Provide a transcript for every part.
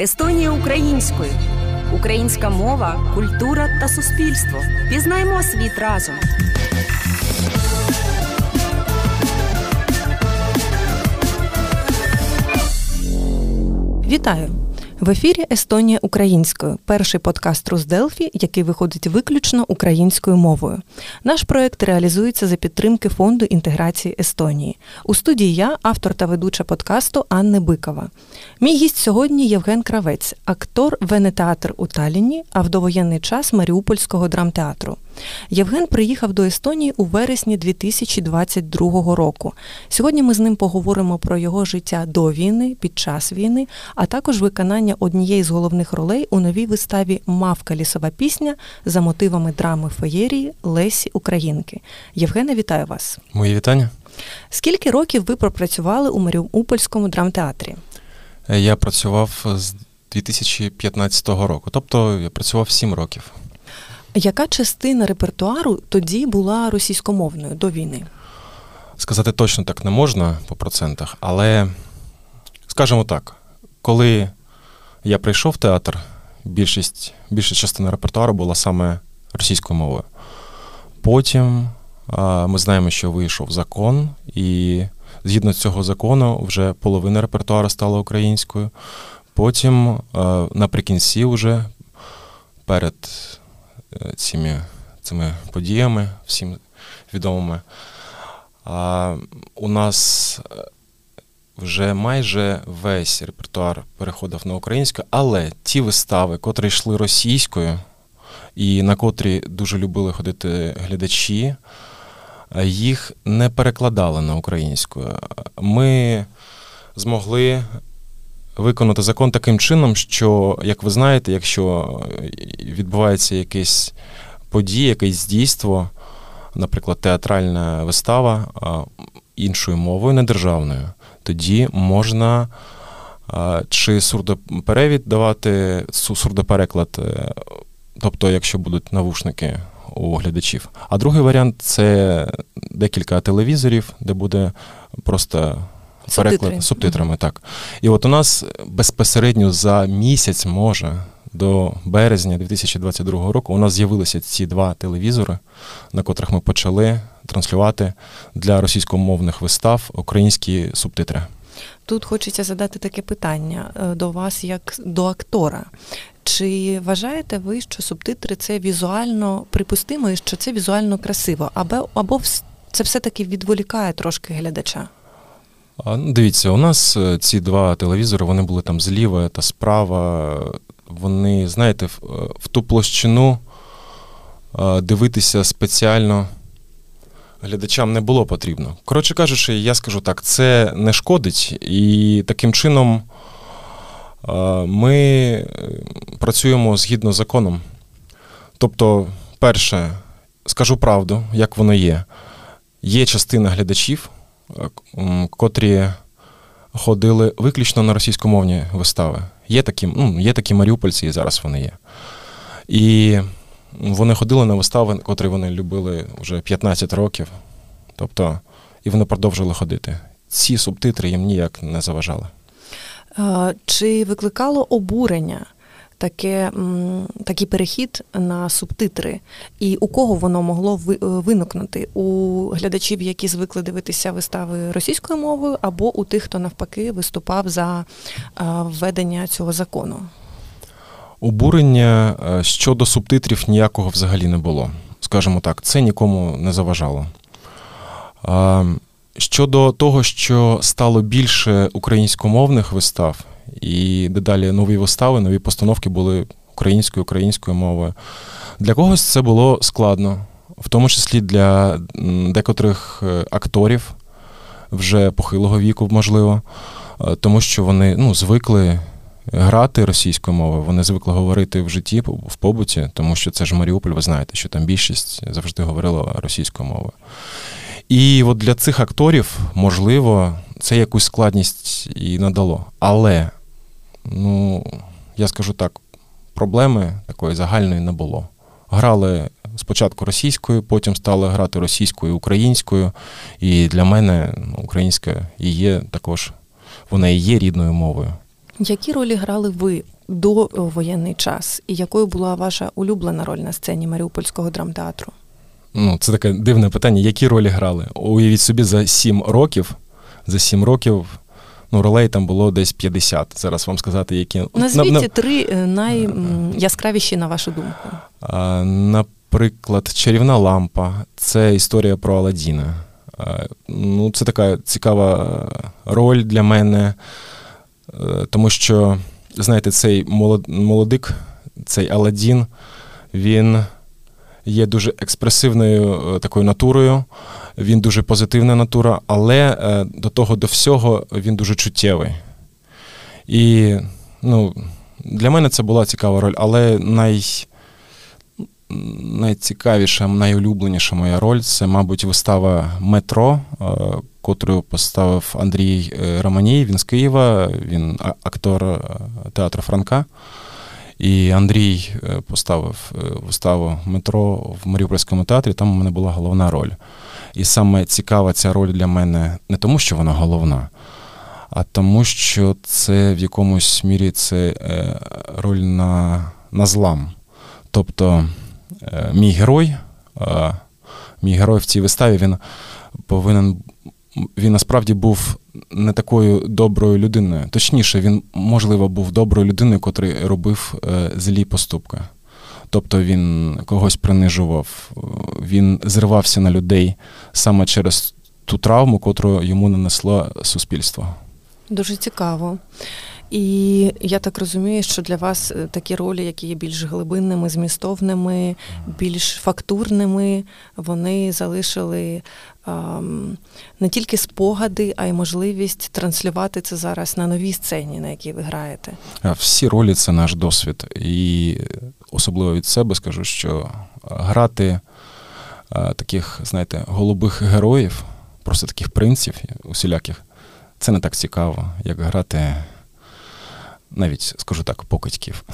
Естонія українською. Українська мова, культура та суспільство. Пізнаймо світ разом. Вітаю! В ефірі Естонія українською, перший подкаст Русделфі, який виходить виключно українською мовою. Наш проект реалізується за підтримки фонду інтеграції Естонії. У студії я, автор та ведуча подкасту Анни Бикова. Мій гість сьогодні Євген Кравець, актор Венетеатр у Талліні, а в довоєнний час Маріупольського драмтеатру. Євген приїхав до Естонії у вересні 2022 року. Сьогодні ми з ним поговоримо про його життя до війни, під час війни, а також виконання однієї з головних ролей у новій виставі Мавка лісова пісня за мотивами драми феєрії Лесі Українки. Євгене, вітаю вас. Мої вітання. Скільки років ви пропрацювали у Маріупольському драмтеатрі? Е, я працював з 2015 року, тобто я працював 7 років. Яка частина репертуару тоді була російськомовною до війни? Сказати точно так не можна по процентах, але скажімо так, коли я прийшов в театр, більшість, більша частина репертуару була саме російською мовою. Потім а, ми знаємо, що вийшов закон, і згідно цього закону вже половина репертуару стала українською. Потім а, наприкінці, вже перед цими цими подіями, всім відомими. А у нас е, вже майже весь репертуар переходив на українську, але ті вистави, котрі йшли російською, і на котрі дуже любили ходити глядачі, е, їх не перекладали на українську. Ми змогли виконати закон таким чином, що, як ви знаєте, якщо відбувається якесь подія, якесь дійство, наприклад, театральна вистава іншою мовою, не державною, тоді можна чи сурдоперевід давати, сурдопереклад, е, тобто, якщо будуть навушники у глядачів. А другий варіант це декілька телевізорів, де буде просто переклад субтитрами. Так. І от у нас безпосередньо за місяць, може, до березня 2022 року у нас з'явилися ці два телевізори, на котрих ми почали транслювати для російськомовних вистав українські субтитри. Тут хочеться задати таке питання е, до вас, як до актора. Чи вважаєте ви, що субтитри це візуально припустимо і що це візуально красиво, або або це все-таки відволікає трошки глядача? Ну, дивіться, у нас е, ці два телевізори вони були там зліва та справа. Вони, знаєте, в, е, ту площину е, дивитися спеціально глядачам не було потрібно. Коротше кажучи, я скажу так, це не шкодить, і таким чином ми працюємо згідно з законом. Тобто, перше, скажу правду, як воно є. Є частина глядачів котрі ходили виключно на російськомовні вистави. Є такі ну, є такі маріупольці, і зараз вони є. І вони ходили на вистави, котрі вони любили вже 15 років. Тобто, і вони продовжили ходити. Ці субтитри їм ніяк не заважали. Чи викликало обурення таке, такий перехід на субтитри, і у кого воно могло е, виникнути? У глядачів, які звикли дивитися вистави російською мовою, або у тих, хто навпаки виступав за введення цього закону? Обурення е, щодо субтитрів ніякого взагалі не було. Скажімо так, це нікому не заважало. Щодо того, що стало більше українськомовних вистав, і дедалі нові вистави, нові постановки були українською, українською мовою. Для когось це було складно, в тому числі для декотрих е, акторів вже похилого віку, можливо, е, тому що вони ну, звикли грати російською мовою, вони звикли говорити в житті, в побуті, тому що це ж Маріуполь, ви знаєте, що там більшість завжди говорила російською мовою. І от для цих акторів, можливо, це якусь складність і надало. Але Ну, я скажу так, проблеми такої загальної не було. Грали спочатку російською, потім стали грати російською, українською. І для мене ну, українська і є також, вона і є рідною мовою. Які ролі грали ви до воєнний час? І якою була ваша улюблена роль на сцені Маріупольського драмтеатру? Ну, це таке дивне питання. Які ролі грали? Уявіть собі, за сім років, за сім років. Ну, ролей там було десь 50. Зараз вам сказати, які. Назвіть на, на... три е, найяскравіші, на вашу думку. А, Наприклад, чарівна лампа це історія про Аладдіна. Ну, Це така цікава роль для мене, е, тому що, знаєте, цей молодик, цей Аладдін, він є дуже експресивною е, такою натурою, він дуже позитивна натура, але е, до того до всього він дуже чуттєвий. І ну, для мене це була цікава роль, але най, найцікавіша, найулюбленіша моя роль це, мабуть, вистава Метро, е, котру поставив Андрій Романій. Він з Києва, він актор театру Франка. І Андрій е, поставив е, виставу метро в Маріупольському театрі, там у мене була головна роль. І саме цікава ця роль для мене не тому, що вона головна, а тому, що це в якомусь мірі це е, роль на, на злам. Тобто мій герой, мій герой в цій виставі він повинен він насправді був не такою доброю людиною. Точніше, він, можливо, був доброю людиною, котрий робив е, злі поступки. Тобто він когось принижував, він зривався на людей саме через ту травму, котру йому нанесло суспільство. Дуже цікаво. І я так розумію, що для вас е, такі ролі, які є більш глибинними, змістовними, більш фактурними, вони залишили ем, не тільки спогади, а й можливість транслювати це зараз на новій сцені, на якій ви граєте. Всі ролі це наш досвід. І особливо від себе скажу, що грати таких, знаєте, голубих героїв, просто таких принців усіляких, це не так цікаво, як грати навіть скажу так, покидьків.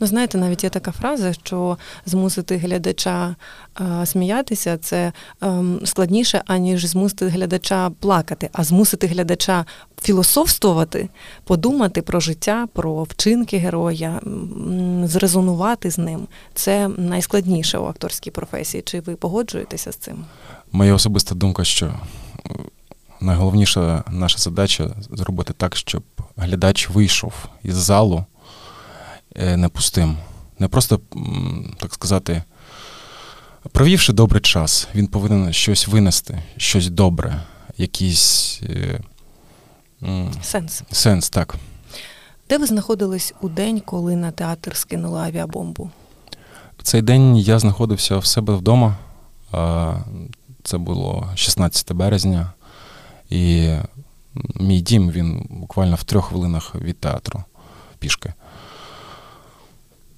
Ну, знаєте, навіть є така фраза, що змусити глядача а, сміятися це ем, складніше, аніж змусити глядача плакати, а змусити глядача філософствувати, подумати про життя, про вчинки героя, зрезонувати з ним. Це найскладніше у акторській професії. Чи ви погоджуєтеся з цим? Моя особиста думка, що найголовніша наша задача зробити так, щоб глядач вийшов із залу е, не пустим. Не просто, так сказати, провівши добрий час, він повинен щось винести, щось добре, якийсь е, сенс. Сенс, так. Де ви знаходились у день, коли на театр скинули авіабомбу? В цей день я знаходився в себе вдома. Це було 16 березня. І мій дім він буквально в трьох хвилинах від театру пішки.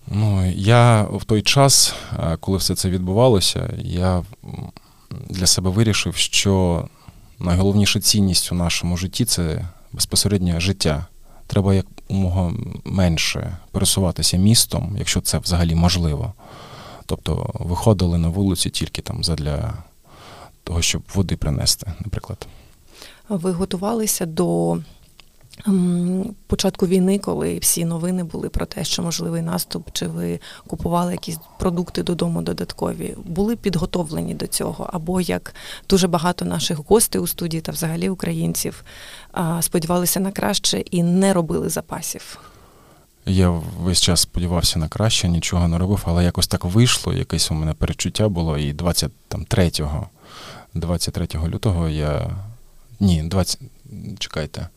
Ну, Я в той час, е, коли все це відбувалося, я для себе вирішив, що найголовніша цінність у нашому житті це безпосередньо життя. Треба якомога менше пересуватися містом, якщо це взагалі можливо. Тобто виходили на вулиці тільки там задля того, щоб води принести, наприклад ви готувалися до ем, початку війни, коли всі новини були про те, що можливий наступ, чи ви купували якісь продукти додому додаткові, були підготовлені до цього? Або як дуже багато наших гостей у студії та взагалі українців сподівалися на краще і не робили запасів? Я весь час сподівався на краще, нічого не робив, але якось так вийшло. Якесь у мене перечуття було. І 23 23 лютого я ні, 20. Чекайте.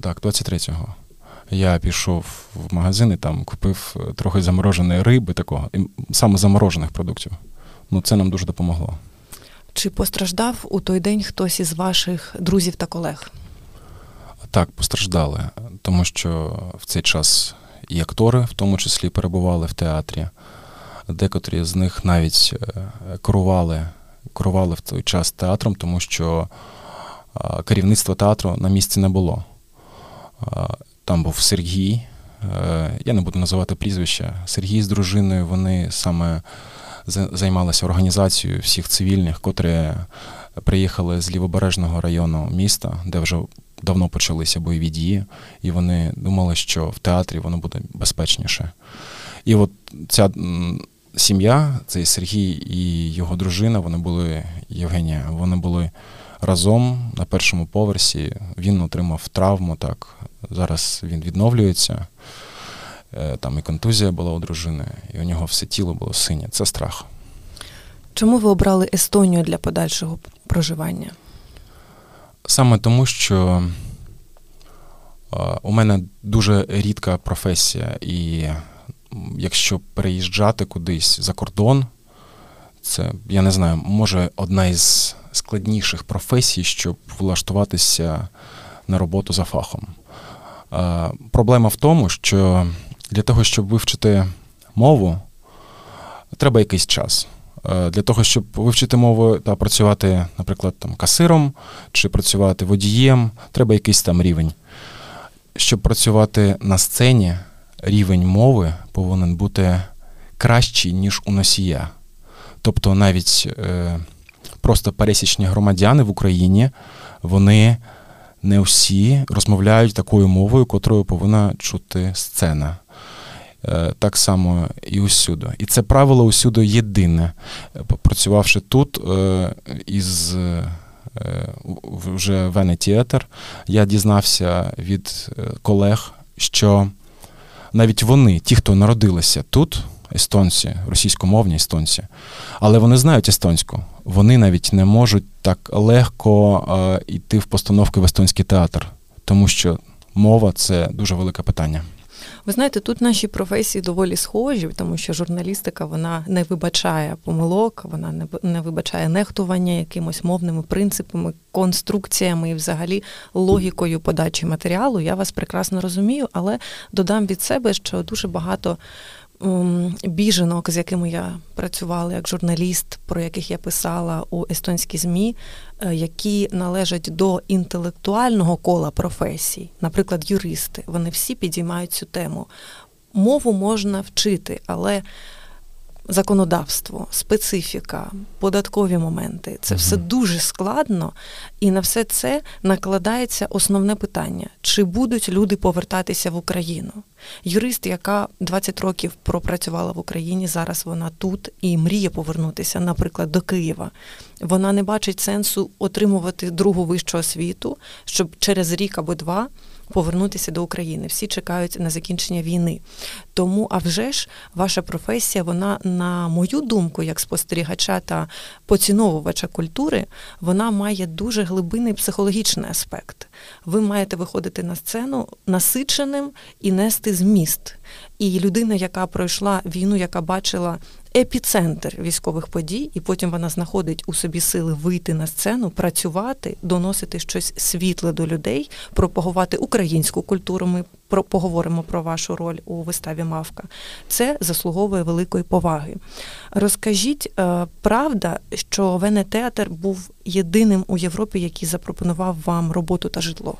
Так, 23-го. Я пішов в магазин і там купив е, трохи замороженої риби, такого, і саме заморожених продуктів. Ну, це нам дуже допомогло. Чи постраждав у той день хтось із ваших друзів та колег? Так, постраждали, тому що в цей час і актори, в тому числі, перебували в театрі. Декотрі з них навіть е, керували, керували в той час театром, тому що керівництва театру на місці не було. Там був Сергій, е, я не буду називати прізвища. Сергій з дружиною вони саме займалися організацією всіх цивільних, котрі приїхали з лівобережного району міста, де вже давно почалися бойові дії, і вони думали, що в театрі воно буде безпечніше. І от ця сім'я, цей Сергій і його дружина, вони були Євгенія, вони були разом на першому поверсі. Він отримав травму. так. Зараз він відновлюється. Е, там і контузія була у дружини, і у нього все тіло було синє. Це страх. Чому ви обрали Естонію для подальшого проживання? Саме тому, що у мене дуже рідка професія, і якщо переїжджати кудись за кордон, це, я не знаю, може одна із складніших професій, щоб влаштуватися на роботу за фахом. Проблема в тому, що для того, щоб вивчити мову, треба якийсь час. Для того, щоб вивчити мову та працювати, наприклад, там касиром чи працювати водієм, треба якийсь там рівень. Щоб працювати на сцені, рівень мови повинен бути кращий, ніж у носія. Тобто навіть е, просто пересічні громадяни в Україні, вони не всі розмовляють такою мовою, котрою повинна чути сцена. Е, так само і усюди. І це правило усюди єдине. Працювавши тут е, із е, вже Венетіатр, я дізнався від колег, що навіть вони, ті, хто народилися тут, естонці, російськомовні естонці, але вони знають естонську. Вони навіть не можуть так легко йти в постановки в естонський театр, тому що мова це дуже велике питання. Ви знаєте, тут наші професії доволі схожі, тому що журналістика вона не вибачає помилок, вона не вибачає нехтування якимось мовними принципами, конструкціями і взагалі логікою подачі матеріалу. Я вас прекрасно розумію, але додам від себе, що дуже багато. Ем, біженок, з якими я працювала як журналіст, про яких я писала у естонській змі, е, які належать до інтелектуального кола професій, наприклад, юристи, вони всі підіймають цю тему. Мову можна вчити, але законодавство, специфіка, податкові моменти це все дуже складно, і на все це накладається основне питання: чи будуть люди повертатися в Україну? Юрист, яка 20 років пропрацювала в Україні, зараз вона тут і мріє повернутися, наприклад, до Києва. Вона не бачить сенсу отримувати другу вищу освіту, щоб через рік або два повернутися до України. Всі чекають на закінчення війни. Тому, а вже ж, ваша професія, вона, на мою думку, як спостерігача та поціновувача культури, вона має дуже глибинний психологічний аспект. Ви маєте виходити на сцену насиченим і нести зміст. І людина, яка пройшла війну, яка бачила епіцентр військових подій, і потім вона знаходить у собі сили вийти на сцену, працювати, доносити щось світле до людей, пропагувати українську культуру. Ми про поговоримо про вашу роль у виставі Мавка. Це заслуговує великої поваги. Розкажіть, е, правда, що Венетеатр був єдиним у Європі, який запропонував вам роботу та житло?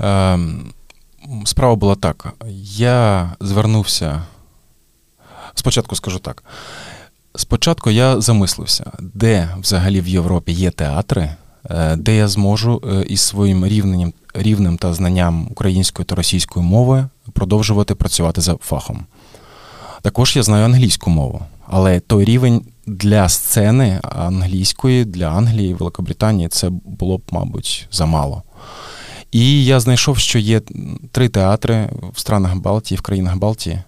Ем, справа була так. Я звернувся Спочатку скажу так. Спочатку я замислився, де взагалі в Європі є театри, е, де я зможу е, із своїм рівнем, рівнем та знанням української та російської мови продовжувати працювати за фахом. Також я знаю англійську мову, але той рівень для сцени англійської, для Англії, Великобританії це було б, мабуть, замало. І я знайшов, що є три театри в странах Балтії, в країнах Балтії,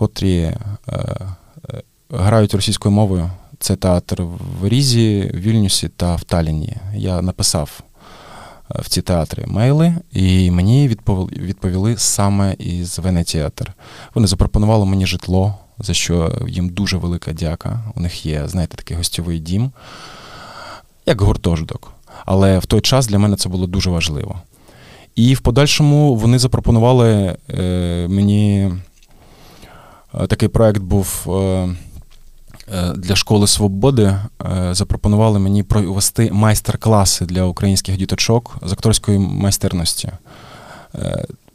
котрі е, е, грають російською мовою. Це театр в Різі, в Вільнюсі та в Таліні. Я написав е, в ці театри мейли, і мені відповіли саме із Венетіатр. Вони запропонували мені житло, за що їм дуже велика дяка. У них є, знаєте, такий гостьовий дім, як гуртожиток. Але в той час для мене це було дуже важливо. І в подальшому вони запропонували е, мені такий проект був е, е, для школи свободи. Запропонували мені провести майстер-класи для українських діточок з акторської майстерності.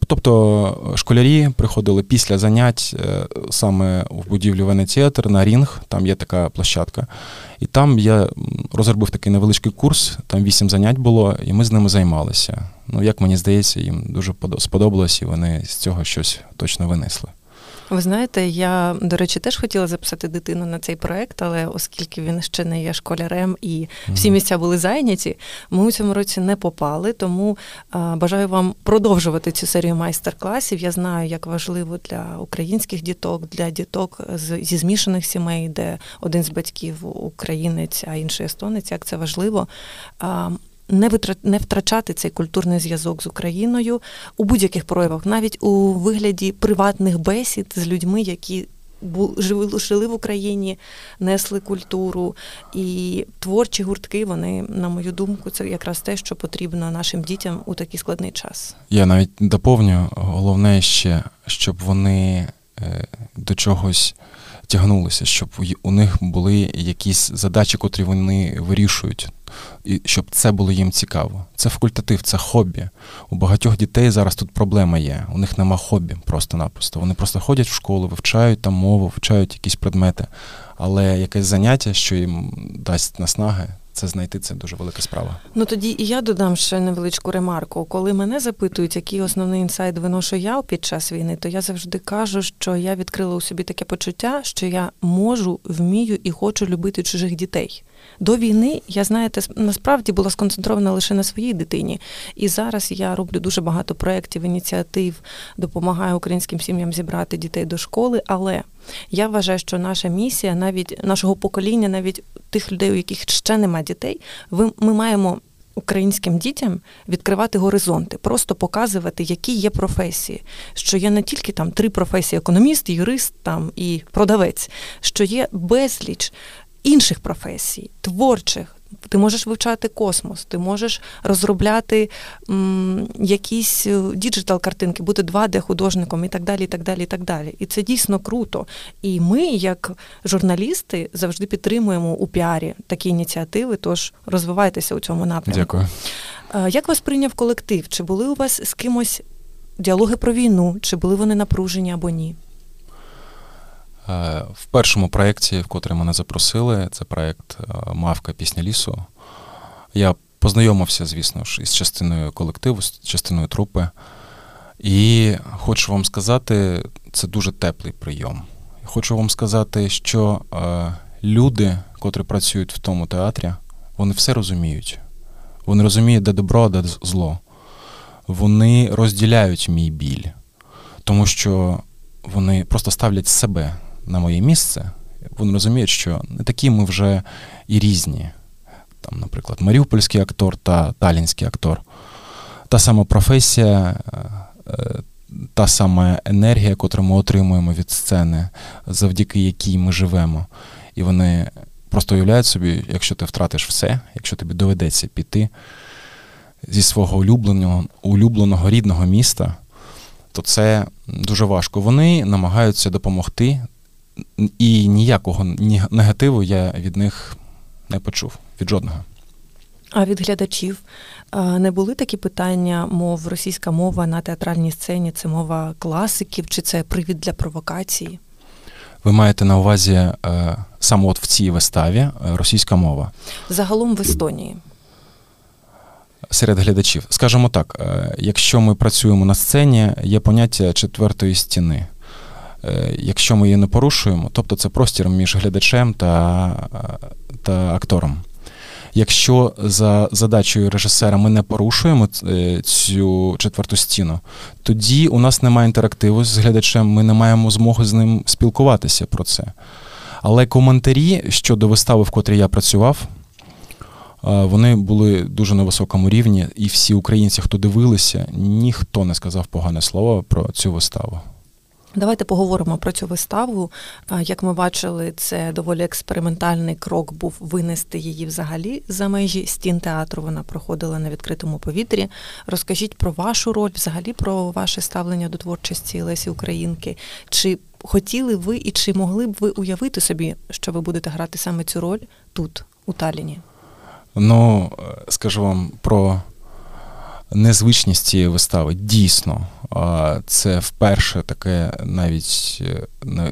Тобто школярі приходили після занять е, саме в будівлю Венецеатр на Рінг, там є така площадка. І там я розробив такий невеличкий курс, там вісім занять було, і ми з ними займалися. Ну, як мені здається, їм дуже сподобалось, і вони з цього щось точно винесли. Ви знаєте, я, до речі, теж хотіла записати дитину на цей проект, але оскільки він ще не є школярем і всі місця були зайняті, ми у цьому році не попали. Тому а, бажаю вам продовжувати цю серію майстер-класів. Я знаю, як важливо для українських діток, для діток з, зі змішаних сімей, де один з батьків українець, а інший естонець, як це важливо. Не не втрачати цей культурний зв'язок з Україною у будь-яких проявах, навіть у вигляді приватних бесід з людьми, які жили в Україні, несли культуру і творчі гуртки. Вони, на мою думку, це якраз те, що потрібно нашим дітям у такий складний час. Я навіть доповню головне ще, щоб вони е, до чогось. Тягнулися, щоб у них були якісь задачі, котрі вони вирішують і щоб це було їм цікаво. Це факультатив, це хобі. У багатьох дітей зараз тут проблема є. У них нема хобі просто-напросто. Вони просто ходять в школу, вивчають там мову, вивчають якісь предмети, але якесь заняття, що їм дасть наснаги, це знайти це дуже велика справа. Ну тоді і я додам ще невеличку ремарку. Коли мене запитують, який основний інсайт виношу я під час війни, то я завжди кажу, що я відкрила у собі таке почуття, що я можу, вмію і хочу любити чужих дітей. До війни я знаєте, насправді була сконцентрована лише на своїй дитині. І зараз я роблю дуже багато проєктів, ініціатив, допомагаю українським сім'ям зібрати дітей до школи. Але я вважаю, що наша місія, навіть нашого покоління, навіть тих людей, у яких ще немає дітей, ми маємо. Українським дітям відкривати горизонти, просто показувати, які є професії, що є не тільки там три професії: економіст, юрист там і продавець, що є безліч інших професій, творчих. Ти можеш вивчати космос, ти можеш розробляти м, якісь е, digital-картинки, бути 2D-художником і так далі. І так далі, і так далі. І це дійсно круто. І ми, як журналісти, завжди підтримуємо у піарі такі ініціативи. Тож розвивайтеся у цьому напрямку. Дякую. Е, як вас прийняв колектив? Чи були у вас з кимось діалоги про війну? Чи були вони напружені або ні? Е, в першому проєкті, в котрий мене запросили, це проєкт е, Мавка Пісня лісу. Я познайомився, звісно ж, із частиною колективу, з частиною трупи. І хочу вам сказати, це дуже теплий прийом. Хочу вам сказати, що е, люди, котрі працюють в тому театрі, вони все розуміють. Вони розуміють, де добро, де зло. Вони розділяють мій біль, тому що вони просто ставлять себе на моє місце, вони розуміють, що не такі ми вже і різні. Там, Наприклад, маріупольський актор та талінський актор. Та сама професія, е, е, та сама енергія, яку ми отримуємо від сцени, завдяки якій ми живемо. І вони просто уявляють собі, якщо ти втратиш все, якщо тобі доведеться піти зі свого улюбленого, улюбленого рідного міста, то це дуже важко. Вони намагаються допомогти і ніякого негативу я від них не почув, від жодного. А від глядачів не були такі питання, мов російська мова на театральній сцені, це мова класиків, чи це привід для провокації? Ви маєте на увазі е, саме от в цій виставі е, російська мова? Загалом в Естонії. Серед глядачів. Скажімо так, е, якщо ми працюємо на сцені, є поняття четвертої стіни. Е, якщо ми її не порушуємо, тобто це простір між глядачем та, та актором. Якщо за задачею режисера ми не порушуємо е, цю четверту стіну, тоді у нас немає інтерактиву з глядачем, ми не маємо змоги з ним спілкуватися про це. Але коментарі щодо вистави, в котрій я працював, вони були дуже на високому рівні, і всі українці, хто дивилися, ніхто не сказав погане слово про цю виставу. Давайте поговоримо про цю виставу. Як ми бачили, це доволі експериментальний крок був винести її взагалі за межі стін театру. Вона проходила на відкритому повітрі. Розкажіть про вашу роль, взагалі про ваше ставлення до творчості Лесі Українки. Чи хотіли ви і чи могли б ви уявити собі, що ви будете грати саме цю роль тут, у Таліні? Ну, скажу вам про незвичність цієї вистави. Дійсно, це вперше таке навіть е,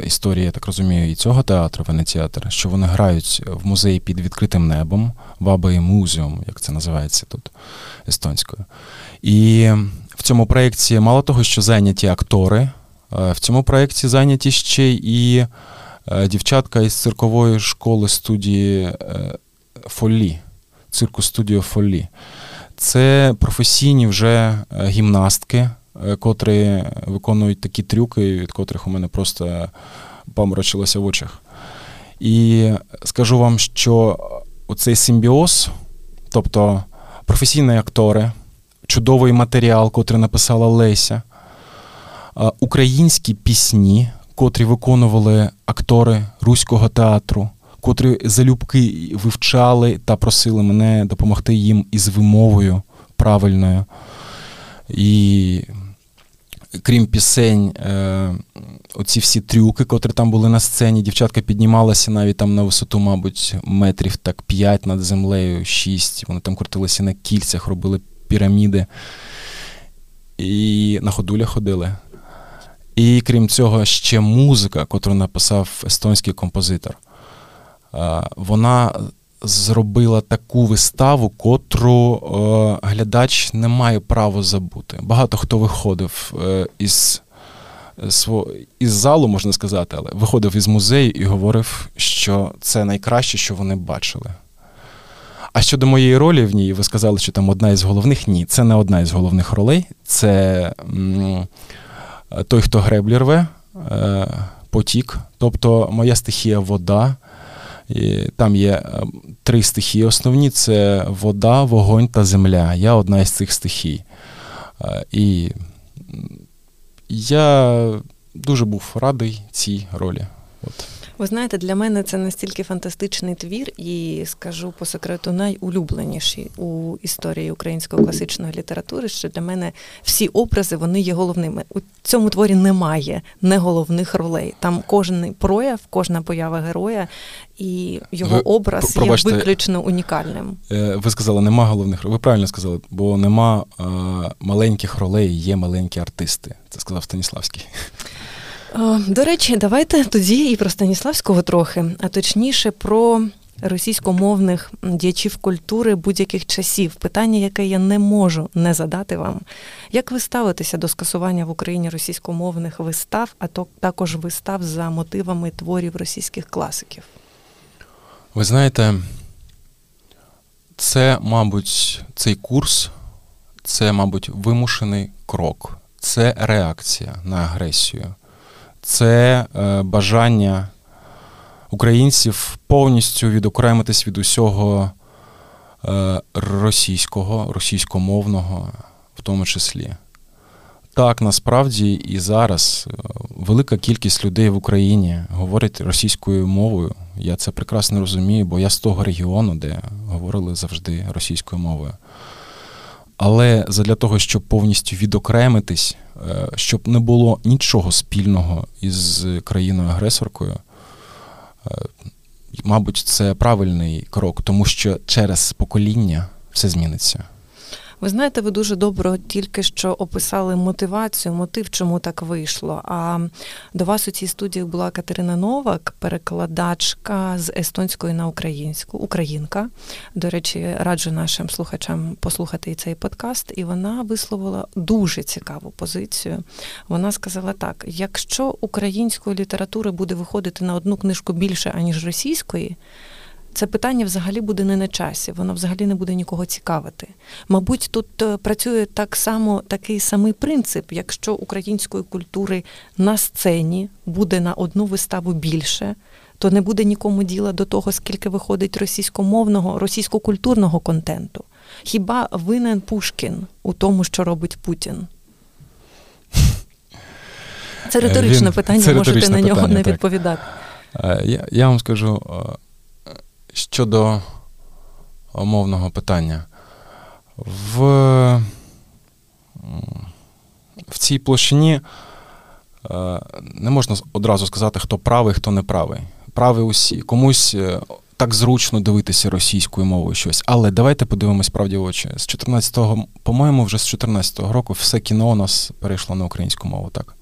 історія, я так розумію, і цього театру, Венеціатр, що вони грають в музеї під відкритим небом, Вабаї Музеум, як це називається тут естонською. І в цьому проєкті мало того, що зайняті актори, в цьому проєкті зайняті ще і е, дівчатка із циркової школи студії е, Фолі, цирку студіо Фолі. Це професійні вже гімнастки. Е, котрі виконують такі трюки, від котрих у мене просто поморочилося в очах. І скажу вам, що оцей симбіоз, тобто професійні актори, чудовий матеріал, котрий написала Леся, українські пісні, котрі виконували актори Руського театру, котрі залюбки вивчали та просили мене допомогти їм із вимовою правильною. І крім пісень, е, оці всі трюки, котрі там були на сцені, дівчатка піднімалася навіть там на висоту, мабуть, метрів так 5 над землею, 6. Вони там крутилися на кільцях, робили піраміди і на ходулях ходили. І крім цього, ще музика, котру написав естонський композитор. Е, вона зробила таку виставу, котру е, глядач не має права забути. Багато хто виходив е, із із залу, можна сказати, але виходив із музею і говорив, що це найкраще, що вони бачили. А щодо моєї ролі в ній, ви сказали, що там одна із головних ні, це не одна із головних ролей. Це м, той, хто греблі рве, е, потік. Тобто моя стихія вода. Там є е, три стихії основні: це вода, вогонь та земля. Я одна із цих стихій. Е, і я дуже був радий цій ролі. От. Ви знаєте, для мене це настільки фантастичний твір, і скажу по секрету, найулюбленіший у історії української класичної літератури, що для мене всі образи вони є головними. У цьому творі немає не головних ролей. Там кожен прояв, кожна поява героя і його ви, образ пробачте, є виключно унікальним. Е, ви сказали, нема головних ролей. Ви правильно сказали, бо нема а, маленьких ролей, є маленькі артисти. Це сказав Станіславський. До речі, давайте тоді і про Станіславського трохи, а точніше про російськомовних діячів культури будь-яких часів. Питання, яке я не можу не задати вам. Як ви ставитеся до скасування в Україні російськомовних вистав, а то також вистав за мотивами творів російських класиків? Ви знаєте, це, мабуть, цей курс, це, мабуть, вимушений крок, це реакція на агресію це е, бажання українців повністю відокремитись від усього е, російського, російськомовного, в тому числі. Так, насправді і зараз е, велика кількість людей в Україні говорить російською мовою. Я це прекрасно розумію, бо я з того регіону, де говорили завжди російською мовою. Але для того, щоб повністю відокремитись, е, щоб не було нічого спільного із країною-агресоркою, е, мабуть, це правильний крок, тому що через покоління все зміниться. Ви знаєте, ви дуже добре тільки що описали мотивацію, мотив, чому так вийшло. А до вас у цій студії була Катерина Новак, перекладачка з естонської на українську, українка. До речі, раджу нашим слухачам послухати і цей подкаст, і вона висловила дуже цікаву позицію. Вона сказала так: якщо української літератури буде виходити на одну книжку більше аніж російської це питання взагалі буде не на часі, воно взагалі не буде нікого цікавити. Мабуть, тут е, працює так само такий самий принцип, якщо української культури на сцені буде на одну виставу більше, то не буде нікому діла до того, скільки виходить російськомовного, російськокультурного контенту. Хіба винен Пушкін у тому, що робить Путін? Це риторичне Він, питання, це можете на нього питання, не відповідати. Я, Я вам скажу. Щодо умовного питання, в в цій площині е, не можна одразу сказати, хто правий, хто не правий. Правий усі. Комусь е, так зручно дивитися російською мовою щось. Але давайте подивимось правді в очі. З 14-го, по-моєму, вже з 14-го року все кіно у нас перейшло на українську мову, так?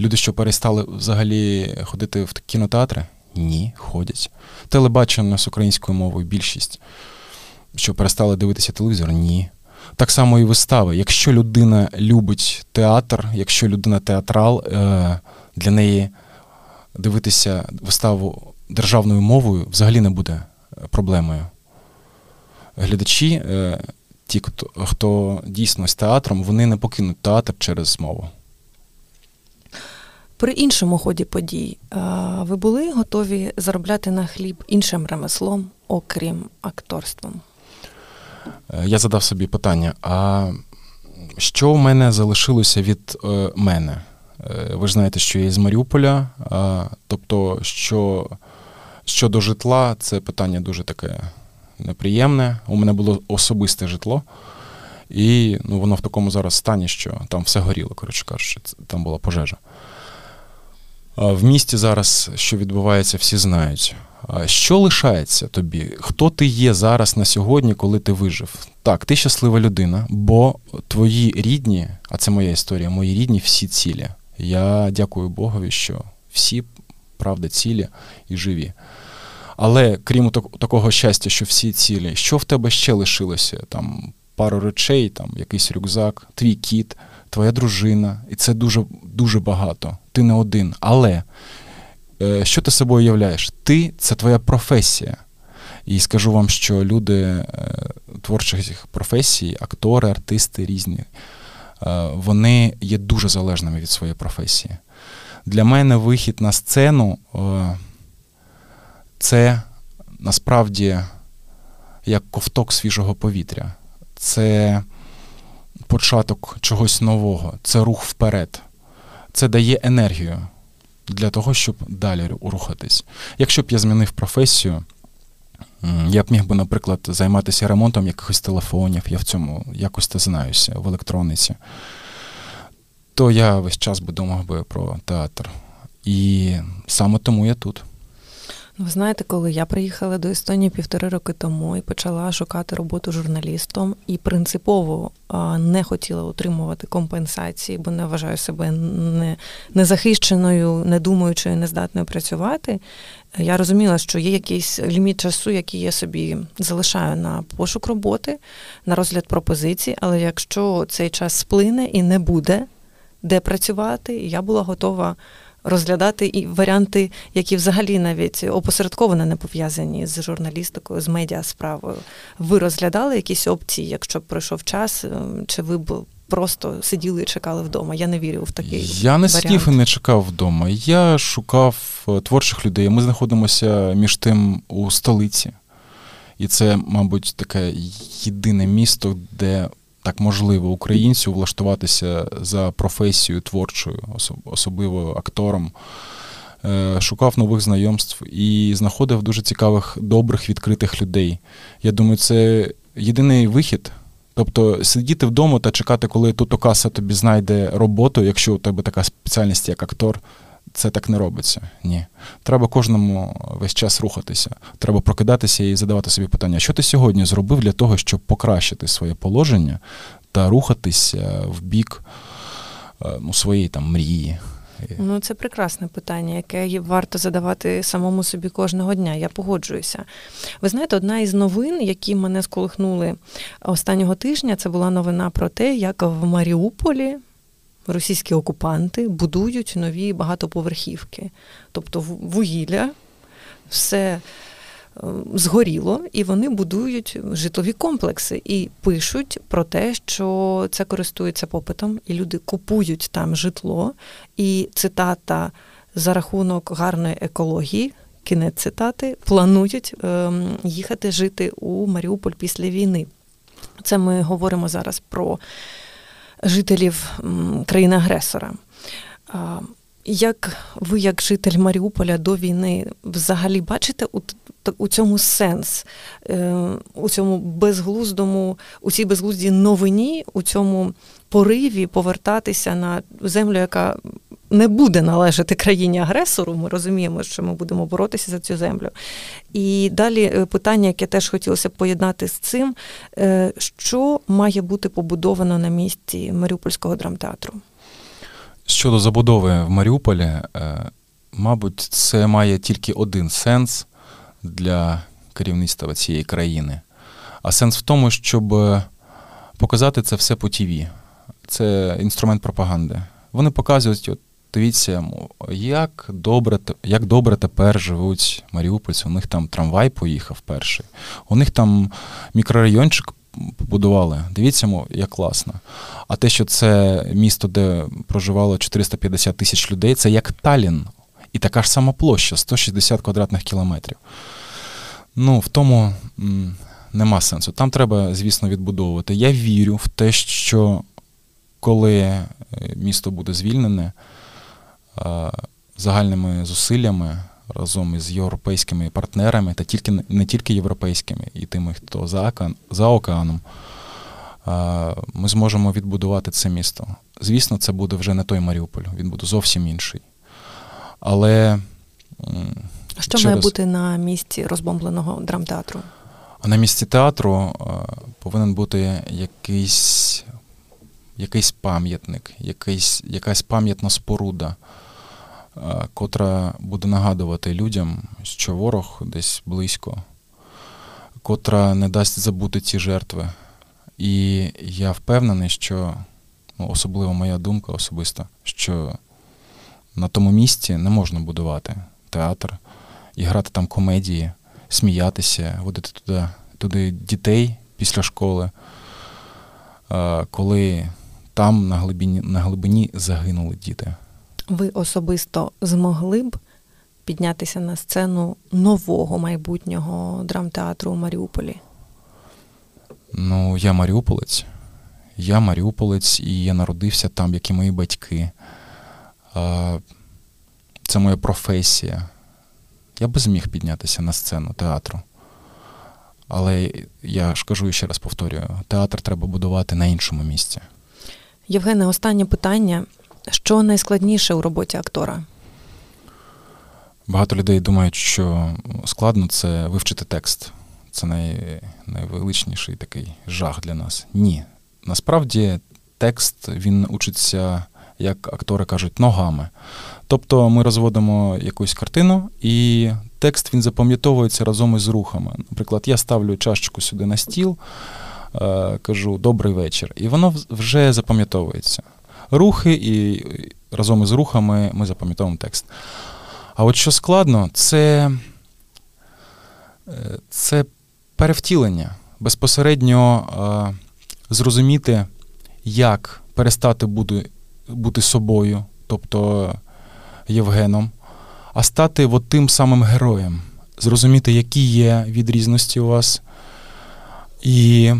Люди, що перестали взагалі ходити в кінотеатри? Ні, ходять. Телебачення з українською мовою більшість. Що перестали дивитися телевізор? Ні. Так само і вистави. Якщо людина любить театр, якщо людина театрал, е, для неї дивитися виставу державною мовою взагалі не буде е, проблемою. Глядачі, е, ті, хто дійсно з театром, вони не покинуть театр через мову. При іншому ході подій ви були готові заробляти на хліб іншим ремеслом, окрім акторством? Е, я задав собі питання: а що в мене залишилося від е, мене? Е, ви ж знаєте, що я з Маріуполя, тобто, що щодо житла, це питання дуже таке неприємне. У мене було особисте житло, і ну, воно в такому зараз стані, що там все горіло, коротше кажучи, там була пожежа. В місті зараз, що відбувається, всі знають. Що лишається тобі? Хто ти є зараз на сьогодні, коли ти вижив? Так, ти щаслива людина, бо твої рідні, а це моя історія, мої рідні всі цілі. Я дякую Богові, що всі правда цілі і живі. Але крім такого щастя, що всі цілі, що в тебе ще лишилося? Там пару речей, там якийсь рюкзак, твій кіт, твоя дружина, і це дуже дуже багато. Ти не один. Але Е, що ти собою являєш? Ти це твоя професія. І скажу вам, що люди е, творчих професій, актори, артисти різні, е, вони є дуже залежними від своєї професії. Для мене вихід на сцену це насправді як ковток свіжого повітря. Це початок чогось нового, це рух вперед, це дає енергію для того, щоб далі рухатись. Якщо б я змінив професію, я б міг би, наприклад, займатися ремонтом якихось телефонів, я в цьому якось то знаюся в електрониці, то я весь час би думав би про театр. І саме тому я тут. Ви знаєте, коли я приїхала до Естонії півтори роки тому і почала шукати роботу журналістом, і принципово не хотіла отримувати компенсації, бо не вважаю себе не, незахищеною, не думаючою, нездатною працювати. Я розуміла, що є якийсь ліміт часу, який я собі залишаю на пошук роботи, на розгляд пропозицій. Але якщо цей час сплине і не буде де працювати, я була готова розглядати і варіанти, які взагалі навіть опосередковано не пов'язані з журналістикою, з медіасправою. Ви розглядали якісь опції, якщо б пройшов час, ем, чи ви б просто сиділи і чекали вдома? Я не вірю в такий. Я не сидів і не чекав вдома. Я шукав е, творчих людей. Ми знаходимося між тим у столиці. І це, мабуть, таке єдине місто, де так можливо українцю влаштуватися за професією творчою, особливо актором. Е, шукав нових знайомств і знаходив дуже цікавих, добрих, відкритих людей. Я думаю, це єдиний вихід. Тобто сидіти вдома та чекати, коли тут окаса тобі знайде роботу, якщо у тебе така спеціальність, як актор, це так не робиться. Ні. Треба кожному весь час рухатися. Треба прокидатися і задавати собі питання, що ти сьогодні зробив для того, щоб покращити своє положення та рухатися в бік е, ну, своєї там мрії. Ну, це прекрасне питання, яке варто задавати самому собі кожного дня. Я погоджуюся. Ви знаєте, одна із новин, які мене сколихнули останнього тижня, це була новина про те, як в Маріуполі російські окупанти будують нові багатоповерхівки. Тобто вугілля, все ем, згоріло, і вони будують житлові комплекси і пишуть про те, що це користується попитом, і люди купують там житло. І цитата за рахунок гарної екології. Кінець цитати, планують ем, їхати жити у Маріуполь після війни. Це ми говоримо зараз про жителів країни-агресора. Як ви, як житель Маріуполя до війни, взагалі бачите у у цьому сенс, е, у цьому безглуздому, у цій безглуздій новині, у цьому пориві повертатися на землю, яка не буде належати країні-агресору. Ми розуміємо, що ми будемо боротися за цю землю. І далі е, питання, яке теж хотілося б поєднати з цим, е, що має бути побудовано на місці Маріупольського драмтеатру? Щодо забудови в Маріуполі, е, мабуть, це має тільки один сенс для керівництва цієї країни. А сенс в тому, щоб показати це все по ТІВІ. Це інструмент пропаганди. Вони показують, от, дивіться, як добре як добре тепер живуть маріупольці. У них там трамвай поїхав перший, у них там мікрорайончик побудували. Дивіться, як класно. А те, що це місто, де проживало 450 тисяч людей, це як Талін. І така ж сама площа 160 квадратних кілометрів. Ну, в тому нема сенсу. Там треба, звісно, відбудовувати. Я вірю в те, що коли е, місто буде звільнене загальними зусиллями разом із європейськими партнерами, та тільки не тільки європейськими, і тими, хто за океан, за океаном, ми зможемо відбудувати це місто. Звісно, це буде вже не той Маріуполь, він буде зовсім інший. Але що через... має бути на місці розбомбленого драмтеатру? А на місці театру повинен бути якийсь якийсь пам'ятник, якийсь, якась пам'ятна споруда, котра буде нагадувати людям, що ворог десь близько, котра не дасть забути ці жертви. І я впевнений, що ну, особливо моя думка особиста, що на тому місці не можна будувати театр і грати там комедії, сміятися, водити туди, туди дітей після школи, коли там на глибині, на глибині загинули діти. Ви особисто змогли б піднятися на сцену нового майбутнього драмтеатру у Маріуполі? Ну, я Маріуполець. Я Маріуполець, і я народився там, як і мої батьки. Це моя професія. Я би зміг піднятися на сцену театру. Але я ж кажу і ще раз повторюю: театр треба будувати на іншому місці. Євгене, останнє питання. Що найскладніше у роботі актора? Багато людей думають, що складно це вивчити текст. Це най, найвеличніший такий жах для нас. Ні. Насправді текст він учиться, як актори кажуть, ногами. Тобто ми розводимо якусь картину, і текст він запам'ятовується разом із рухами. Наприклад, я ставлю чашечку сюди на стіл. Е, кажу добрий вечір. І воно вже запам'ятовується. Рухи, і разом із рухами ми запам'ятовуємо текст. А от що складно, це е, це перевтілення, безпосередньо е, зрозуміти, як перестати бути, бути собою, тобто Євгеном, а стати от тим самим героєм, зрозуміти, які є відрізності у вас. І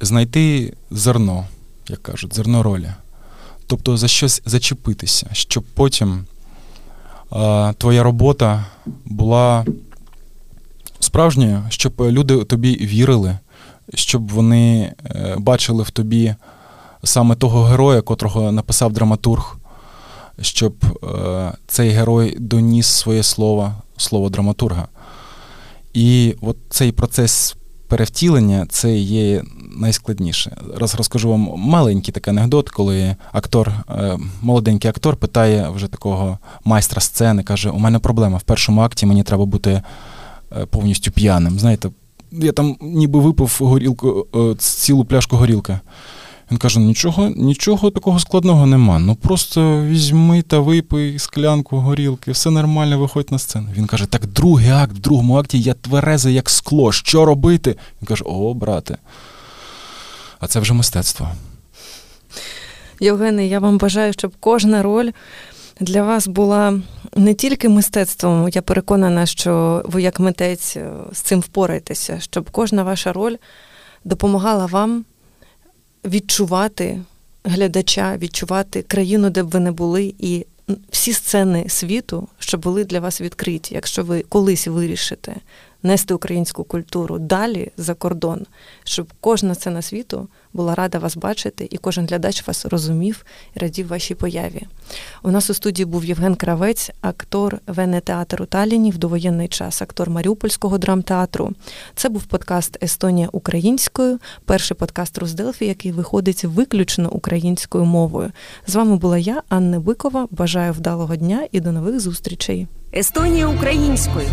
знайти зерно, як кажуть, зерно ролі. Тобто за щось зачепитися, щоб потім а, твоя робота була справжньою, щоб люди тобі вірили, щоб вони е, бачили в тобі саме того героя, котрого написав драматург, щоб е, цей герой доніс своє слово, слово драматурга. І от цей процес перевтілення це є найскладніше. Раз розкажу вам маленький такий анекдот, коли актор, е, молоденький актор питає вже такого майстра сцени, каже: У мене проблема в першому акті мені треба бути е, повністю п'яним. Знаєте, я там ніби випив горілку, е, цілу пляшку горілки. Він каже: нічого нічого такого складного нема. Ну просто візьми та випий склянку горілки, все нормально, виходь на сцену. Він каже: Так другий акт, в другому акті я тверезий, як скло. Що робити? Він каже: О, брате. А це вже мистецтво. Євгене, я вам бажаю, щоб кожна роль для вас була не тільки мистецтвом. Я переконана, що ви, як митець, з цим впораєтеся, щоб кожна ваша роль допомагала вам відчувати глядача, відчувати країну, де б ви не були, і всі сцени світу, що були для вас відкриті, якщо ви колись вирішите нести українську культуру далі за кордон, щоб кожна сцена світу Була рада вас бачити, і кожен глядач вас розумів і радів вашій появі. У нас у студії був Євген Кравець, актор Вене театру Таліні в довоєнний час, актор Маріупольського драмтеатру. Це був подкаст Естонія українською, перший подкаст Рузделфі, який виходить виключно українською мовою. З вами була я, Анна Бикова. Бажаю вдалого дня і до нових зустрічей. Естонія українською.